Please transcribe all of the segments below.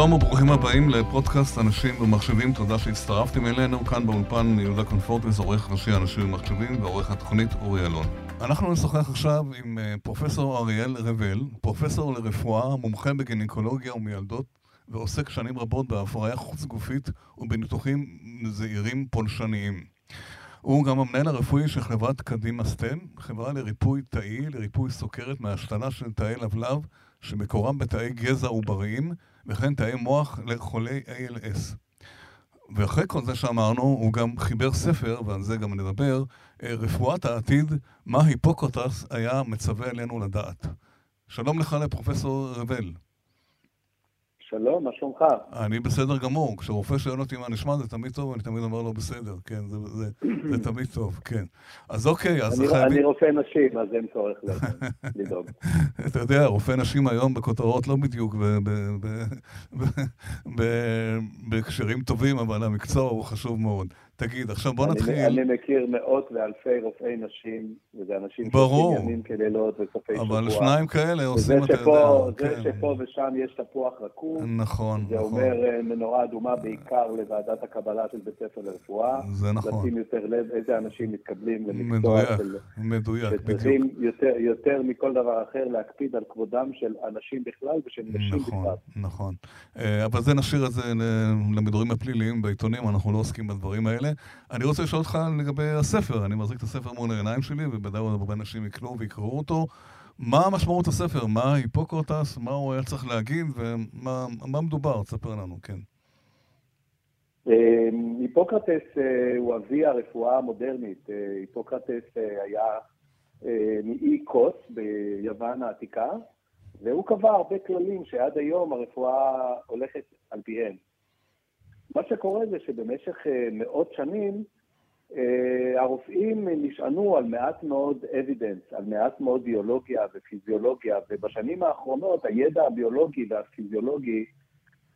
שלום וברוכים הבאים לפודקאסט אנשים ומחשבים, תודה שהצטרפתם אלינו. כאן באולפן יהודה קונפורטס, עורך ראשי אנשים ומחשבים ועורך התוכנית אורי אלון. אנחנו נשוחח עכשיו עם אה, פרופסור אריאל רבל, פרופסור לרפואה, מומחה בגינקולוגיה ומילדות, ועוסק שנים רבות בהפריה חוץ גופית ובניתוחים זעירים פולשניים. הוא גם המנהל הרפואי של חברת קדימה סטן, חברה לריפוי תאי, לריפוי סוכרת מהשתלה של תאי לבלב, שמקורם בתאי גזע עובריים, וכן תאי מוח לחולי ALS. ואחרי כל זה שאמרנו, הוא גם חיבר ספר, ועל זה גם נדבר, אה, רפואת העתיד, מה היפוקרטס היה מצווה עלינו לדעת. שלום לך לפרופסור רבל. שלום, מה שלומך? אני בסדר גמור. כשרופא שואל אותי מה נשמע, זה תמיד טוב, אני תמיד אומר לו בסדר, כן, זה, זה, זה תמיד טוב, כן. אז אוקיי, אז אני, חייבים... אני רופא נשים, אז אין צורך לדאוג. אתה יודע, רופא נשים היום בכותרות לא בדיוק בהקשרים טובים, אבל המקצוע הוא חשוב מאוד. תגיד, עכשיו בוא נתחיל. אני מכיר מאות ואלפי רופאי נשים, וזה אנשים שעושים ימים כלילות וסופי שבוע. אבל שניים כאלה עושים, אתה יודע. זה כן. שפה ושם יש תפוח רקוב. נכון, זה נכון. זה אומר אה, מנורה אדומה בעיקר לוועדת הקבלה של בית ספר לרפואה. זה נכון. לשים יותר לב איזה אנשים מתקבלים למקצוע מדויק, של... מדויק, בדיוק. יותר, יותר מכל דבר אחר להקפיד על כבודם של אנשים בכלל ושל נשים נכון, בכלל. נכון, נכון. אבל זה נשאיר את זה למדורים הפליליים בעיתונים, אנחנו לא עוסקים בדברים האלה. אני רוצה לשאול אותך לגבי הספר, אני מחזיק את הספר מול העיניים שלי, ובוודאי עוד הרבה אנשים יקנו ויקראו אותו. מה משמעות הספר? מה היפוקרטס? מה הוא היה צריך להגיד? ומה מדובר? תספר לנו, כן. אמ, היפוקרטס אה, הוא אבי הרפואה המודרנית. אה, היפוקרטס אה, היה מאי קוס ביוון העתיקה, והוא קבע הרבה כללים שעד היום הרפואה הולכת על פיהם. מה שקורה זה שבמשך מאות שנים הרופאים נשענו על מעט מאוד evidence, על מעט מאוד ביולוגיה ופיזיולוגיה, ובשנים האחרונות הידע הביולוגי והפיזיולוגי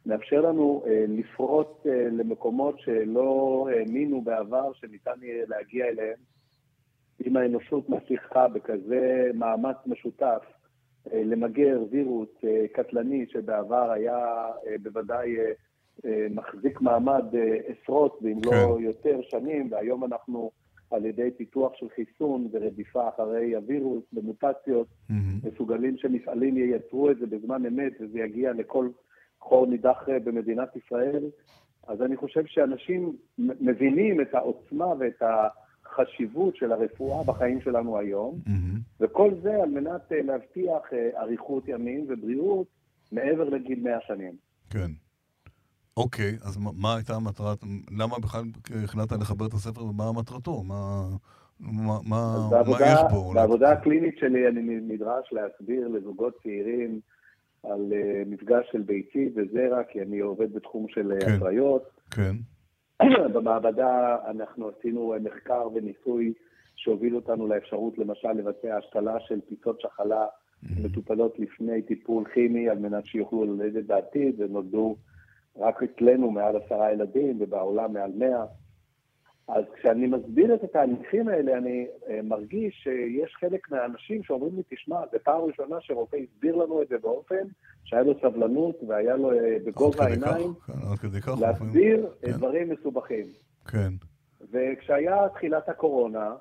מאפשר לנו אה, לפרוט אה, למקומות שלא האמינו בעבר שניתן יהיה להגיע אליהם. אם האנושות מצליחה בכזה מאמץ משותף אה, למגר וירוס אה, קטלני שבעבר היה אה, בוודאי אה, אה, מחזיק מעמד אה, עשרות ואם לא כן. לא יותר שנים, והיום אנחנו על ידי פיתוח של חיסון ורדיפה אחרי הווירוס במוטציות, mm-hmm. מסוגלים שמפעלים ייצרו את זה בזמן אמת וזה יגיע לכל חור נידח אה, במדינת ישראל. אז אני חושב שאנשים מבינים את העוצמה ואת החשיבות של הרפואה בחיים שלנו היום, mm-hmm. וכל זה על מנת להבטיח אריכות ימים ובריאות מעבר לגיל 100 שנים. כן. אוקיי, אז מה הייתה המטרה, למה בכלל החלטת לחבר את הספר ומה מטרתו? מה, מה, מה, בעבודה, מה יש בו? בעבודה הקלינית שלי אני נדרש להסביר לזוגות צעירים על uh, מפגש של ביצית וזרע, כי אני עובד בתחום של כן, הפריות. כן. במעבדה אנחנו עשינו מחקר וניסוי שהוביל אותנו לאפשרות למשל לבצע השתלה של פיצות שחלה mm-hmm. מטופלות לפני טיפול כימי על מנת שיוכלו ללדת בעתיד, ונולדו רק אצלנו מעל עשרה ילדים ובעולם מעל מאה. אז כשאני מסביר את התהליכים האלה, אני uh, מרגיש שיש חלק מהאנשים שאומרים לי, תשמע, זו פעם ראשונה שרופא הסביר לנו את זה באופן שהיה לו סבלנות והיה לו uh, בגובה העיניים כן, להסביר כן. דברים מסובכים. כן. וכשהיה תחילת הקורונה,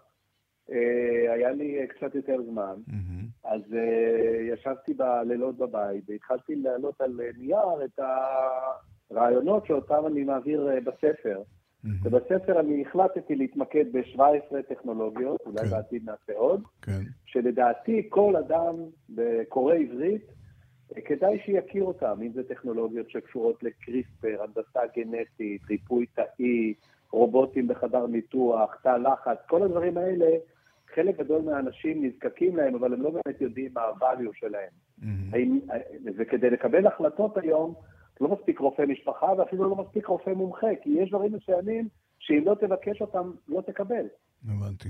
היה לי קצת יותר זמן, mm-hmm. אז ישבתי בלילות בבית והתחלתי להעלות על נייר את ה... רעיונות שאותם אני מעביר uh, בספר. Mm-hmm. ובספר אני החלטתי להתמקד ב-17 טכנולוגיות, אולי כן. בעתיד נעשה עוד, כן. שלדעתי כל אדם קורא עברית, אה, כדאי שיכיר אותם, אם זה טכנולוגיות שקשורות לקריספר, הנדסה גנטית, ריפוי תאי, רובוטים בחדר ניתוח, תא לחץ, כל הדברים האלה, חלק גדול מהאנשים נזקקים להם, אבל הם לא באמת יודעים מה ה-value שלהם. Mm-hmm. האם, אה, וכדי לקבל החלטות היום, לא מספיק רופא משפחה ואפילו לא מספיק רופא מומחה, כי יש דברים מסוימים שאם לא תבקש אותם, לא תקבל. הבנתי.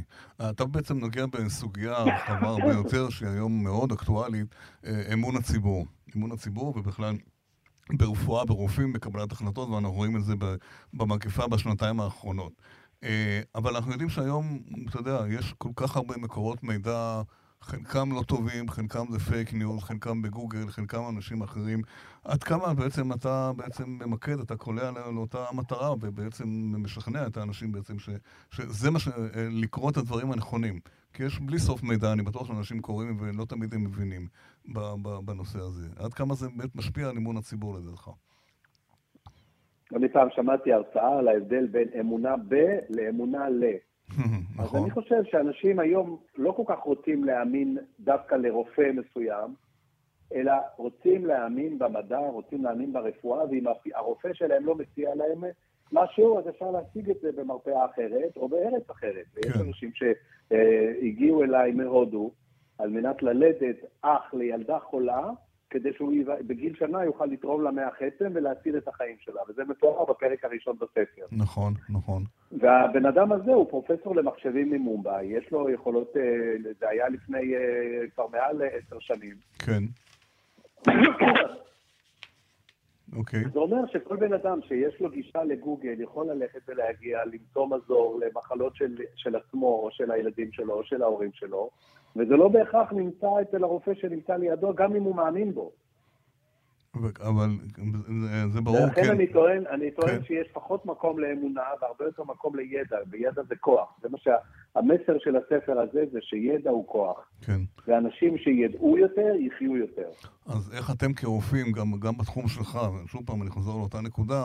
אתה בעצם נוגע בסוגיה רחבה הרבה יותר, שהיא היום מאוד אקטואלית, אה, אמון הציבור. אמון הציבור ובכלל ברפואה, ברופאים, בקבלת החלטות, ואנחנו רואים את זה במגפה בשנתיים האחרונות. אה, אבל אנחנו יודעים שהיום, אתה יודע, יש כל כך הרבה מקורות מידע חלקם לא טובים, חלקם זה פייק ניוז, חלקם בגוגל, חלקם אנשים אחרים. עד כמה בעצם אתה בעצם ממקד, אתה קולע לאותה מטרה ובעצם משכנע את האנשים בעצם ש, שזה מה ש... לקרוא את הדברים הנכונים. כי יש בלי סוף מידע, אני בטוח שאנשים קוראים ולא תמיד הם מבינים בנושא הזה. עד כמה זה באמת משפיע על אמון הציבור לדעתך? אני פעם שמעתי הרצאה על ההבדל בין אמונה ב לאמונה ל. נכון. אז אני חושב שאנשים היום לא כל כך רוצים להאמין דווקא לרופא מסוים, אלא רוצים להאמין במדע, רוצים להאמין ברפואה, ואם הרופא שלהם לא מציע להם משהו, אז אפשר להשיג את זה במרפאה אחרת או בארץ אחרת. כן. ויש אנשים שהגיעו אליי מהודו על מנת ללדת אח לילדה חולה, כדי שהוא בגיל שנה יוכל לתרום לה עצם ולהציל את החיים שלה, וזה מתואר בפרק הראשון בספר. נכון, נכון. והבן אדם הזה הוא פרופסור למחשבים ממומבאי, יש לו יכולות, אה, זה היה לפני אה, כבר מעל עשר שנים. כן. אוקיי. זה אומר שכל בן אדם שיש לו גישה לגוגל יכול ללכת ולהגיע, למצוא מזור למחלות של, של עצמו או של הילדים שלו או של ההורים שלו, וזה לא בהכרח נמצא אצל הרופא שנמצא לידו, גם אם הוא מאמין בו. אבל זה ברור, כן. לכן אני טוען, אני טוען כן. שיש פחות מקום לאמונה והרבה יותר מקום לידע, וידע זה כוח. זה מה שהמסר של הספר הזה, זה שידע הוא כוח. כן. ואנשים שידעו יותר, יחיו יותר. אז איך אתם כרופאים, גם, גם בתחום שלך, שוב פעם אני חוזר לאותה נקודה,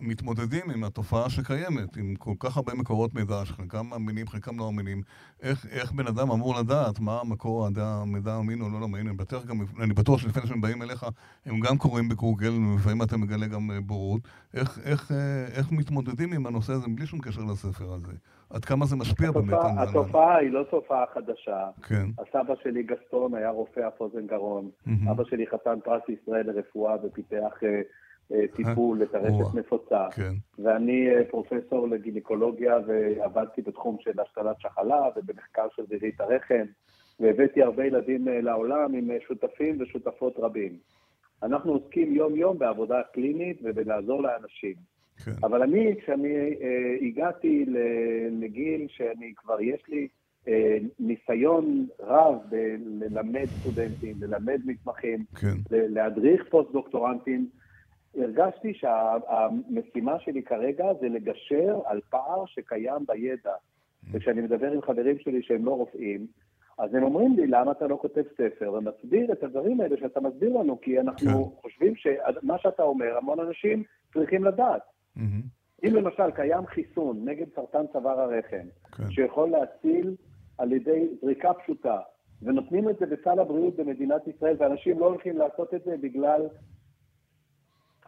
מתמודדים עם התופעה שקיימת, עם כל כך הרבה מקורות מידע, שחלקם מאמינים, חלקם לא מאמינים. איך, איך בן אדם אמור לדעת מה מקור המידע אמין או לא אמין? אני בטוח, גם, אני בטוח שלפני שהם באים אליך, הם גם קוראים בגוגל, ולפעמים אתה מגלה גם אה, בורות. איך, איך, אה, איך מתמודדים עם הנושא הזה בלי שום קשר לספר הזה? עד כמה זה משפיע התופעה, באמת? התופעה היא לא תופעה חדשה. כן. הסבא שלי גסטון היה רופא אף אוזן גרון. Mm-hmm. אבא שלי חתן פרס ישראל לרפואה ופיתח... אה, אה, טיפול לטרשת נפוצה. כן. ואני אה, פרופסור לגינקולוגיה ועבדתי בתחום של השתלת שחלה ובמחקר של זירית הרחם, והבאתי הרבה ילדים אה, לעולם עם שותפים ושותפות רבים. אנחנו עוסקים יום-יום בעבודה קלינית ובלעזור לאנשים. כן. אבל אני, כשאני אה, הגעתי לגיל שאני כבר, יש לי אה, ניסיון רב ללמד סטודנטים, ללמד מתמחים, כן. להדריך פוסט-דוקטורנטים, הרגשתי שהמשימה שלי כרגע זה לגשר על פער שקיים בידע. וכשאני מדבר עם חברים שלי שהם לא רופאים, אז הם אומרים לי, למה אתה לא כותב ספר ומסביר את הדברים האלה שאתה מסביר לנו? כי אנחנו כן. חושבים שמה שאתה אומר, המון אנשים צריכים לדעת. Mm-hmm. אם למשל קיים חיסון נגד סרטן צוואר הרחם, כן. שיכול להציל על ידי זריקה פשוטה, ונותנים את זה בסל הבריאות במדינת ישראל, ואנשים לא הולכים לעשות את זה בגלל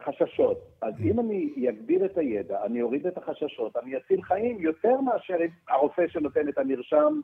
חששות. אז mm. אם אני אגביר את הידע, אני אוריד את החששות, אני אציל חיים יותר מאשר הרופא שנותן את המרשם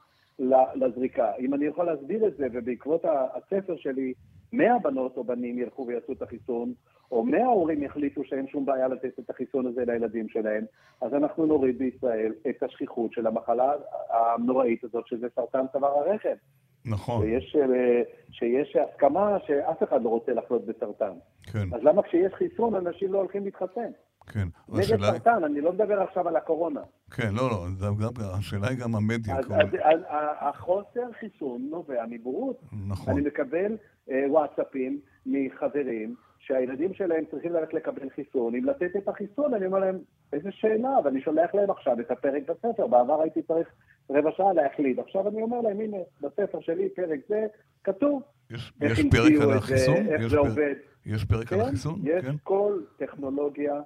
לזריקה. אם אני יכול להסביר את זה, ובעקבות הספר שלי, 100 בנות או בנים ילכו ויעשו את החיסון, או 100 הורים יחליטו שאין שום בעיה לתת את החיסון הזה לילדים שלהם, אז אנחנו נוריד בישראל את השכיחות של המחלה הנוראית הזאת, שזה סרטן צוואר הרחם. נכון. שיש, אה, שיש הסכמה שאף אחד לא רוצה לחלות בסרטן. כן. אז למה כשיש חיסון אנשים לא הולכים להתחסן? כן. נגד השאלה... סרטן, אני לא מדבר עכשיו על הקורונה. כן, לא, לא, גם, השאלה היא גם המדיה. אז, אז, אז, החוסר חיסון נובע מבורות. נכון. אני מקבל אה, וואטסאפים מחברים שהילדים שלהם צריכים ללכת לקבל חיסון. אם לתת את החיסון, אני אומר להם, איזה שאלה, ואני שולח להם עכשיו את הפרק בספר. בעבר הייתי צריך רבע שעה להחליט. עכשיו אני אומר להם, הנה, בספר שלי, פרק זה, כתוב. יש, יש פרק על החיסון? איך זה פר... עובד. יש פרק כן, על החיסון? יש כן. כל טכנולוגיה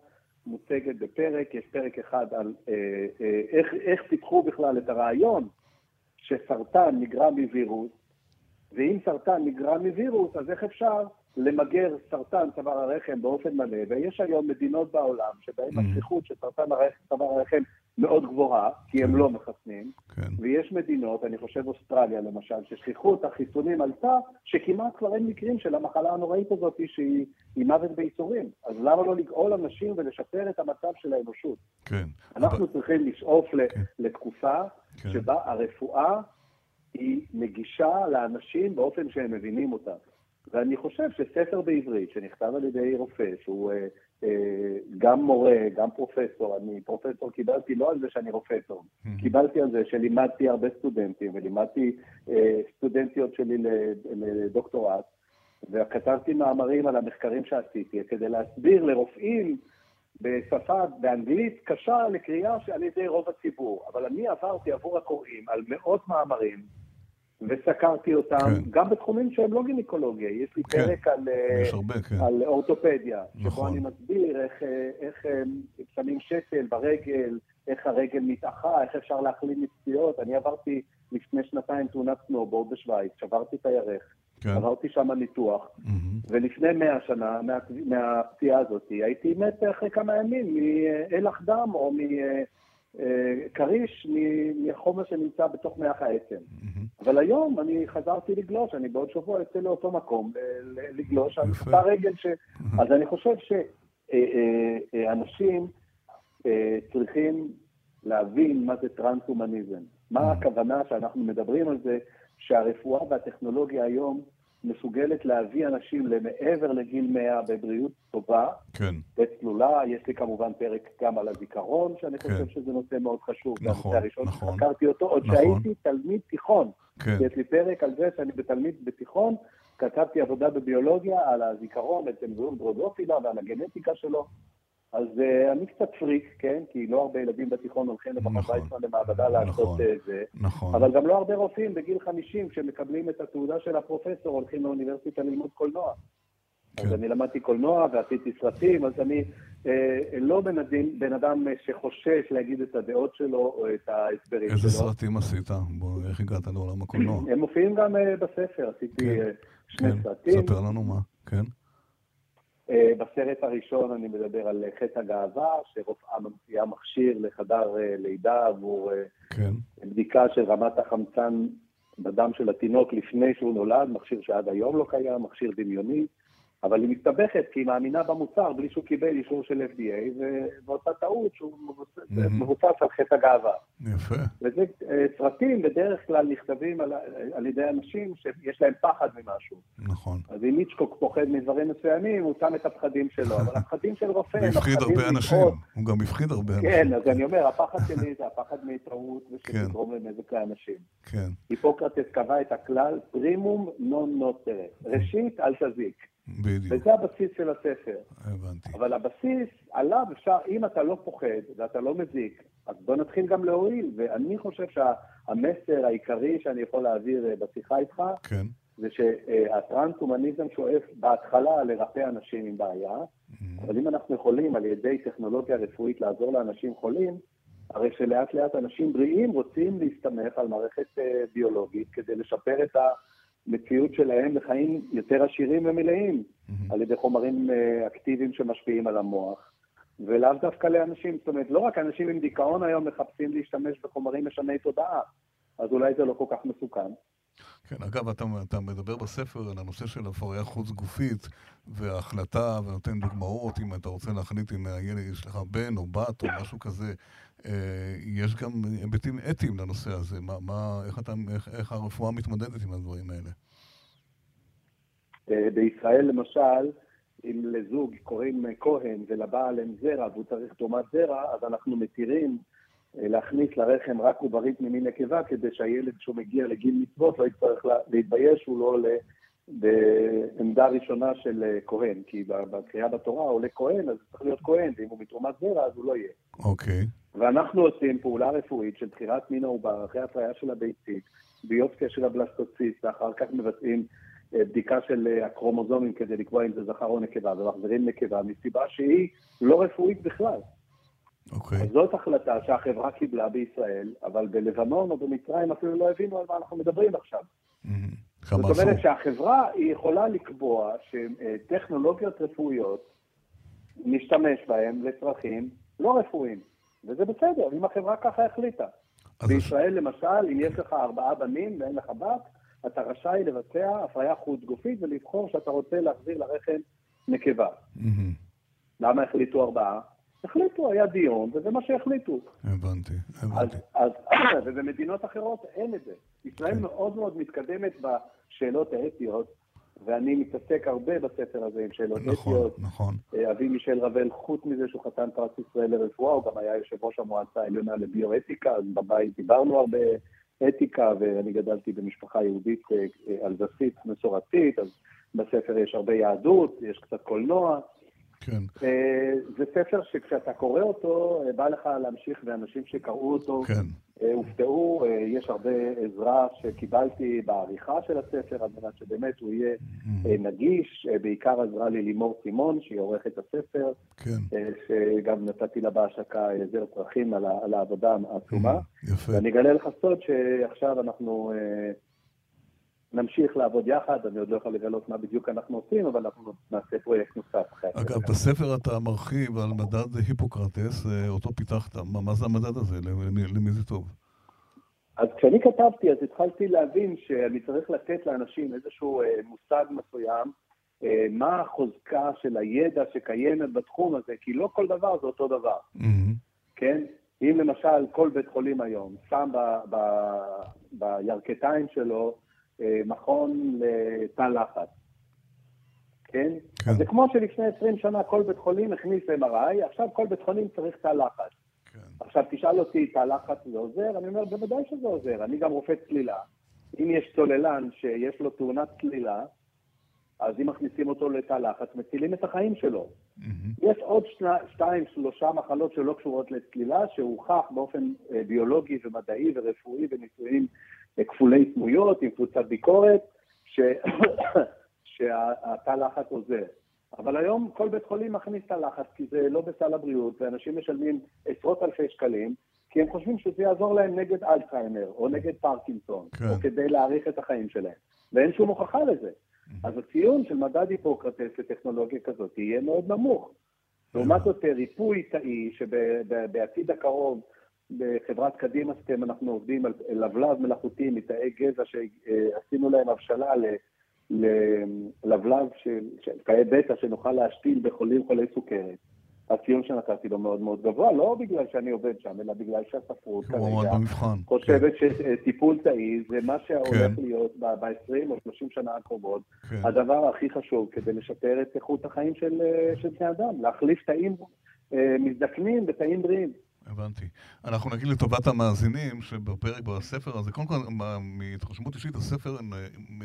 מוצגת בפרק, יש פרק אחד על אה, אה, איך, איך פיתחו בכלל את הרעיון שסרטן נגרם מווירוס, ואם סרטן נגרם מווירוס, אז איך אפשר למגר סרטן צוואר הרחם באופן מלא, ויש היום מדינות בעולם שבהן mm-hmm. השכיחות של סרטן צוואר הרחם מאוד גבוהה, כי הם כן. לא מחסנים, כן. ויש מדינות, אני חושב אוסטרליה למשל, ששכיחות החיסונים עלתה, שכמעט כבר אין מקרים של המחלה הנוראית הזאת שהיא מוות בייסורים. אז למה לא לגאול אנשים ולשפר את המצב של האנושות? כן. אנחנו אבל... צריכים לשאוף כן. לתקופה כן. שבה הרפואה היא נגישה לאנשים באופן שהם מבינים אותה. ואני חושב שספר בעברית שנכתב על ידי רופא, שהוא אה, גם מורה, גם פרופסור, אני פרופסור קיבלתי לא על זה שאני רופא טוב, mm-hmm. קיבלתי על זה שלימדתי הרבה סטודנטים, ולימדתי אה, סטודנטיות שלי לדוקטורט, וכתבתי מאמרים על המחקרים שעשיתי, כדי להסביר לרופאים בשפה, באנגלית קשה לקריאה על ידי רוב הציבור. אבל אני עברתי עבור הקוראים על מאות מאמרים, וסקרתי אותם, כן. גם בתחומים שהם לא גינקולוגיה. יש לי כן. פרק על, יש הרבה, כן. על אורתופדיה, נכון. שבו אני מסביר איך, איך שמים שתל ברגל, איך הרגל מתאחה, איך אפשר להחלים מפציעות. אני עברתי לפני שנתיים תאונת סנובורד בשוויץ, שברתי את הירך. כן. עברתי שם ניתוח, mm-hmm. ולפני מאה שנה, מה, מהפציעה הזאת, הייתי מת אחרי כמה ימים מאלח דם או מכריש, מחומר שנמצא בתוך מח העצם. Mm-hmm. אבל היום אני חזרתי לגלוש, אני בעוד שבוע יוצא לאותו מקום לגלוש על אותה רגל ש... אז אני חושב שאנשים צריכים להבין מה זה טרנס-הומניזם. מה הכוונה שאנחנו מדברים על זה שהרפואה והטכנולוגיה היום מסוגלת להביא אנשים למעבר לגיל 100 בבריאות טובה, כן. וצלולה. יש לי כמובן פרק גם על הזיכרון, שאני כן. חושב שזה נושא מאוד חשוב. נכון, הראשון נכון. שחקרתי אותו, עוד נכון. שהייתי תלמיד תיכון. כן. יש לי פרק על זה שאני בתלמיד בתיכון, כתבתי עבודה בביולוגיה על הזיכרון אצל זיהום דרודופילה ועל הגנטיקה שלו. אז uh, אני קצת פריק, כן? כי לא הרבה ילדים בתיכון הולכים למכון נכון, ויצמן למעבדה לעשות נכון, uh, זה. נכון. אבל גם לא הרבה רופאים בגיל 50 שמקבלים את התעודה של הפרופסור הולכים לאוניברסיטה ללמוד קולנוע. כן. אז אני למדתי קולנוע ועשיתי סרטים, אז אני אה, לא בן, הדין, בן אדם שחושש להגיד את הדעות שלו או את ההסברים איזה שלו. איזה סרטים עשית? בוא, איך הגעת לעולם הקולנוע? הם מופיעים גם uh, בספר, עשיתי כן, uh, שני כן. סרטים. ספר לנו מה, כן. אה, בסרט הראשון אני מדבר על חטא הגאווה, שרופאה ממציאה מכשיר לחדר אה, לידה עבור אה, כן. בדיקה של רמת החמצן בדם של התינוק לפני שהוא נולד, מכשיר שעד היום לא קיים, מכשיר דמיוני. אבל היא מסתבכת כי היא מאמינה במוצר בלי שהוא קיבל אישור של FDA, ועושה טעות שהוא מבוסס על חטא הגאווה. יפה. וזה אה, סרטים בדרך כלל נכתבים על, על ידי אנשים שיש להם פחד ממשהו. נכון. אז אם מיצ'קוק פוחד מדברים מסוימים, הוא שם את הפחדים שלו, אבל הפחדים של רופא הם הפחיד הרבה אנשים, הוא גם הפחיד הרבה אנשים. כן, אז אני אומר, הפחד שלי זה הפחד מהתערות ושתגרום כן. לנזק לאנשים. כן. היפוקרטס קבע את הכלל, פרימום נון נוטרס. ראשית, אל תזיק. בדיוק. וזה הבסיס של הספר. הבנתי. אבל הבסיס, עליו אפשר, אם אתה לא פוחד ואתה לא מזיק, אז בוא נתחיל גם להועיל. ואני חושב שהמסר העיקרי שאני יכול להעביר אה, בשיחה איתך, כן. זה שהטרנס-הומניזם שואף בהתחלה לרפא אנשים עם בעיה, mm-hmm. אבל אם אנחנו יכולים על ידי טכנולוגיה רפואית לעזור לאנשים חולים, הרי שלאט לאט אנשים בריאים רוצים להסתמך על מערכת אה, ביולוגית כדי לשפר את ה... מציאות שלהם לחיים יותר עשירים ומלאים mm-hmm. על ידי חומרים אה, אקטיביים שמשפיעים על המוח, ולאו דווקא לאנשים, זאת אומרת, לא רק אנשים עם דיכאון היום מחפשים להשתמש בחומרים משני תודעה, אז אולי זה לא כל כך מסוכן. כן, אגב, אתה, אתה מדבר בספר על הנושא של הפריה חוץ גופית וההחלטה, ונותן דוגמאות, אם אתה רוצה להחליט אם הילד יש לך בן או בת או משהו כזה. אה, יש גם היבטים אתיים לנושא הזה. מה, מה, איך, אתה, איך, איך הרפואה מתמודדת עם הדברים האלה? אה, בישראל, למשל, אם לזוג קוראים כהן ולבעל אין זרע והוא צריך תרומת זרע, אז אנחנו מתירים להכניס לרחם רק עוברית ממין נקבה, כדי שהילד, כשהוא מגיע לגיל מצוות, לא יצטרך להתבייש, הוא לא עולה בעמדה ראשונה של אה, כהן, כי בקריאה בתורה עולה כהן, אז צריך להיות כהן, ואם הוא מתרומת זרע, אז הוא לא יהיה. אוקיי. Okay. ואנחנו עושים פעולה רפואית של בחירת מין העובר אחרי הפריה של הביצית, ביופסיה של הבלסטוציסט, ואחר כך מבצעים אה, בדיקה של הקרומוזומים כדי לקבוע אם זה זכר או נקבה, ומחזירים נקבה מסיבה שהיא לא רפואית בכלל. אוקיי. אז זאת החלטה שהחברה קיבלה בישראל, אבל בלבנון או במצרים אפילו לא הבינו על מה אנחנו מדברים עכשיו. זאת אומרת שהחברה היא יכולה לקבוע שטכנולוגיות רפואיות, נשתמש בהן לצרכים לא רפואיים, וזה בסדר, אם החברה ככה החליטה. בישראל הש... למשל, אם יש לך ארבעה בנים ואין לך בת, אתה רשאי לבצע הפריה חוץ גופית ולבחור שאתה רוצה להחזיר לרחם נקבה. למה החליטו ארבעה? החליטו, היה דיון, וזה מה שהחליטו. הבנתי, הבנתי. אז, אז, ובמדינות אחרות אין את זה. ישראל כן. מאוד מאוד מתקדמת בשאלות האתיות, ואני מתעסק הרבה בספר הזה עם שאלות נכון, אתיות. נכון. אה, אבי מישל רבל, חוץ מזה שהוא חתן פרס ישראל לרפואה, הוא גם היה יושב ראש המועצה העליונה לביואתיקה, אז בבית דיברנו הרבה אתיקה, ואני גדלתי במשפחה יהודית אה, אה, אלזסית מסורתית, אז בספר יש הרבה יהדות, יש קצת קולנוע. כן. אה, זה ספר שכשאתה קורא אותו, אה, בא לך להמשיך, ואנשים שקראו אותו כן. אה, הופתעו. יש הרבה עזרה שקיבלתי בעריכה של הספר, על מנת שבאמת הוא יהיה Mm. אה, נגיש. בעיקר עזרה לי לימור סימון, שהיא עורכת הספר, כן. שגם נתתי לה בהשקה זר פרחים על העבודה העצומה. יפה. ואני אגלה לך סוד שעכשיו אנחנו נמשיך לעבוד יחד, אני עוד לא יכול לגלות מה בדיוק אנחנו עושים, אבל אנחנו נעשה פרויקט נוסף. אגב. בספר אתה מרחיב על מדד היפוקרטס, אה, אותו פיתחת. מה מה זה המדד הזה? למי, למי זה טוב? אז כשאני כתבתי, אז התחלתי להבין שאני צריך לתת לאנשים איזשהו אה, מושג מסוים, אה, מה החוזקה של הידע שקיימת בתחום הזה, כי לא כל דבר זה אותו דבר, מהמם. כן? אם למשל כל בית חולים היום שם ב- ב- בירכתיים שלו מכון לתא לחץ, כן? כן. זה כמו שלפני 20 שנה כל בית חולים הכניס MRI, עכשיו כל בית חולים צריך תא לחץ. כן. עכשיו תשאל אותי, תא לחץ זה עוזר? אני אומר, בוודאי שזה עוזר. אני גם רופא צלילה. אם יש צוללן שיש לו תאונת צלילה, אז אם מכניסים אותו לתא לחץ, מצילים את החיים שלו. מהמם. יש עוד שני, שתיים, שלושה מחלות שלא קשורות לצלילה, שהוכח באופן אה, ביולוגי ומדעי ורפואי בניסויים אה, כפולי סמויות עם קבוצת ביקורת, ש... שהתא לחץ עוזר. אבל היום כל בית חולים מכניס תא לחץ, כי זה לא בסל הבריאות, ואנשים משלמים עשרות אלפי שקלים, כי הם חושבים שזה יעזור להם נגד אלצהיימר, או נגד פרקינסון, כן. או כדי להאריך את החיים שלהם. ואין שום הוכחה לזה. אז הציון של מדד היפוקרטס לטכנולוגיה כזאת יהיה מאוד נמוך. לעומת זאת, ריפוי תאי, שבעתיד הקרוב, בחברת קדימה סטם אנחנו עובדים על לבלב מלאכותי מתאי גזע שעשינו להם הבשלה ללבלב של של תאי בטא שנוכל להשתיל בחולים חולי סוכרת. הציון שנתתי לו מאוד מאוד גבוה, לא בגלל שאני עובד שם, אלא בגלל שהספרות כרגע במבחן. חושבת שטיפול תאי זה מה שהולך כן. להיות ב-20 או 30 שנה הקרובות, כן. הדבר הכי חשוב כדי לשפר את איכות החיים של, אה, של בני אדם, להחליף תאים אה, מזדקנים בתאים בריאים. הבנתי. אנחנו נגיד לטובת המאזינים שבפרק בספר הזה, קודם כל, מה- מהתרשמות אישית, הספר,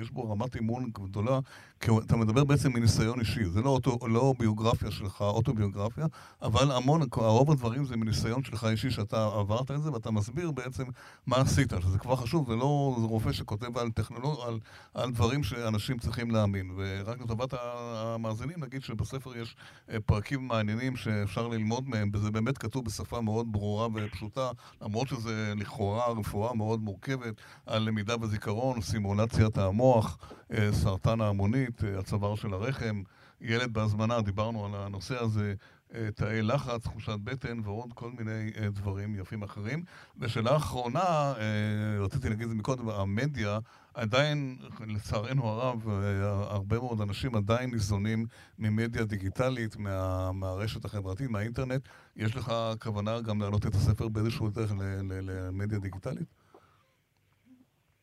יש בו רמת אימון גדולה, כי אתה מדבר בעצם מניסיון אישי, זה לא, אוטו, לא ביוגרפיה שלך, אוטוביוגרפיה, אבל המון, רוב הדברים זה מניסיון שלך אישי שאתה עברת את זה, ואתה מסביר בעצם מה עשית, שזה כבר חשוב, זה לא זה רופא שכותב על טכנולוג... על, על דברים שאנשים צריכים להאמין. ורק לטובת המאזינים, נגיד שבספר יש אה, פרקים מעניינים שאפשר ללמוד מהם, וזה באמת כתוב בשפה מאוד ברורה ופשוטה, למרות שזה לכאורה רפואה מאוד מורכבת, על למידה וזיכרון, סימולציית המוח, אה, סרטן ההמונית, אה, הצוואר של הרחם, ילד בהזמנה, דיברנו על הנושא הזה, אה, תאי לחץ, תחושת בטן ועוד כל מיני דברים יפים אחרים. ושאלה אחרונה, רציתי להגיד את זה מקודם, המדיה עדיין, לצערנו הרב, אה, הרבה מאוד אנשים עדיין ניזונים ממדיה דיגיטלית, מה, מהרשת החברתית, מהאינטרנט. יש לך כוונה גם להעלות את הספר באיזשהו דרך למדיה דיגיטלית?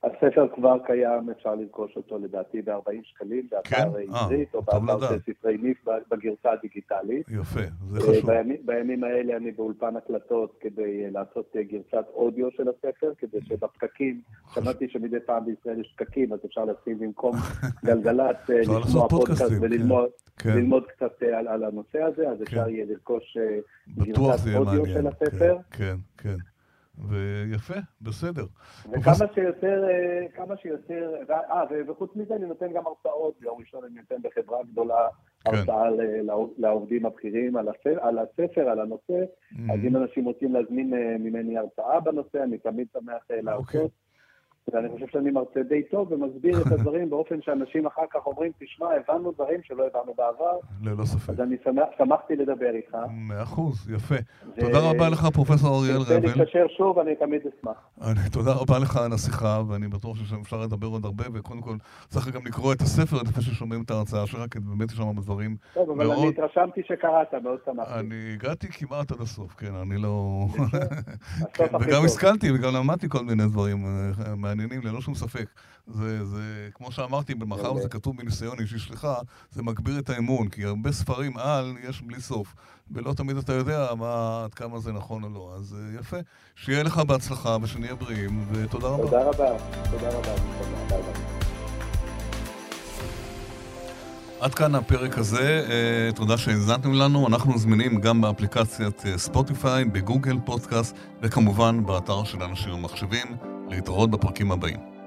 הספר כבר קיים, אפשר לרכוש אותו לדעתי ב-40 שקלים, כן? באתר אה, עברית או טוב באתר. של ספרי ניף בגרסה הדיגיטלית. יפה, זה אה, חשוב. בימים, בימים האלה אני באולפן הקלטות כדי אה, לעשות אה, גרסת אודיו של הספר, כדי שבפקקים, שמעתי שמדי פעם בישראל יש פקקים, אז אפשר לשים במקום גלגלצ, אה, אפשר לשמוע פודקאסט פודקאסטים, וללמוד כן. ללמוד קצת אה, על, על הנושא הזה, אז כן. אפשר יהיה לרכוש אה, גרסת אודיו מעניין. של הספר. כן, כן. ויפה, בסדר. וכמה שיותר, אה, כמה שיותר, אה, וחוץ מזה אני נותן גם הרצאות, ביום ראשון אני נותן בחברה גדולה כן. הרצאה לעובדים הבכירים על הספר, על הספר, על הנושא, Mm. אז אם אנשים רוצים להזמין אה, ממני הרצאה בנושא, אני תמיד שמח אה, אוקיי. להרצות. ואני חושב שאני מרצה די טוב ומסביר את הדברים באופן שאנשים אחר כך אומרים, תשמע, הבנו דברים שלא הבנו בעבר, ללא ספק. אז אני שמח, שמחתי לדבר איתך. מאה אחוז, יפה. ו- תודה רבה לך, פרופסור אריאל רבל. להתקשר שוב, אני תמיד אשמח. אני- תודה רבה לך על השיחה, ואני בטוח שאפשר לדבר עוד הרבה, וקודם כל צריך גם לקרוא את הספר לפני ששומעים את ההרצאה שלך, כי באמת יש שם דברים טוב, אבל אני מאוד... התרשמתי שקראת, מאוד שמחתי. אני הגעתי כמעט עד הסוף, כן, אני לא... כן, וגם. השכלתי, וגם למדתי כל מיני דברים אה, מעניינים. ללא שום ספק. זה, זה, כמו שאמרתי, במחר זה כתוב מניסיון אישי שלך, זה מגביר את האמון, כי הרבה ספרים על יש בלי סוף, ולא תמיד אתה יודע מה, עד כמה זה נכון או לא. אז אה, יפה, שיהיה לך בהצלחה ושנהיה בריאים, ותודה רבה. תודה רבה, תודה רבה. תודה רבה. עד כאן הפרק הזה, אה, תודה שהאזנתם לנו, אנחנו זמינים גם באפליקציית אה, ספוטיפיי, בגוגל פודקאסט וכמובן באתר של אנשים ומחשבים, להתראות בפרקים הבאים.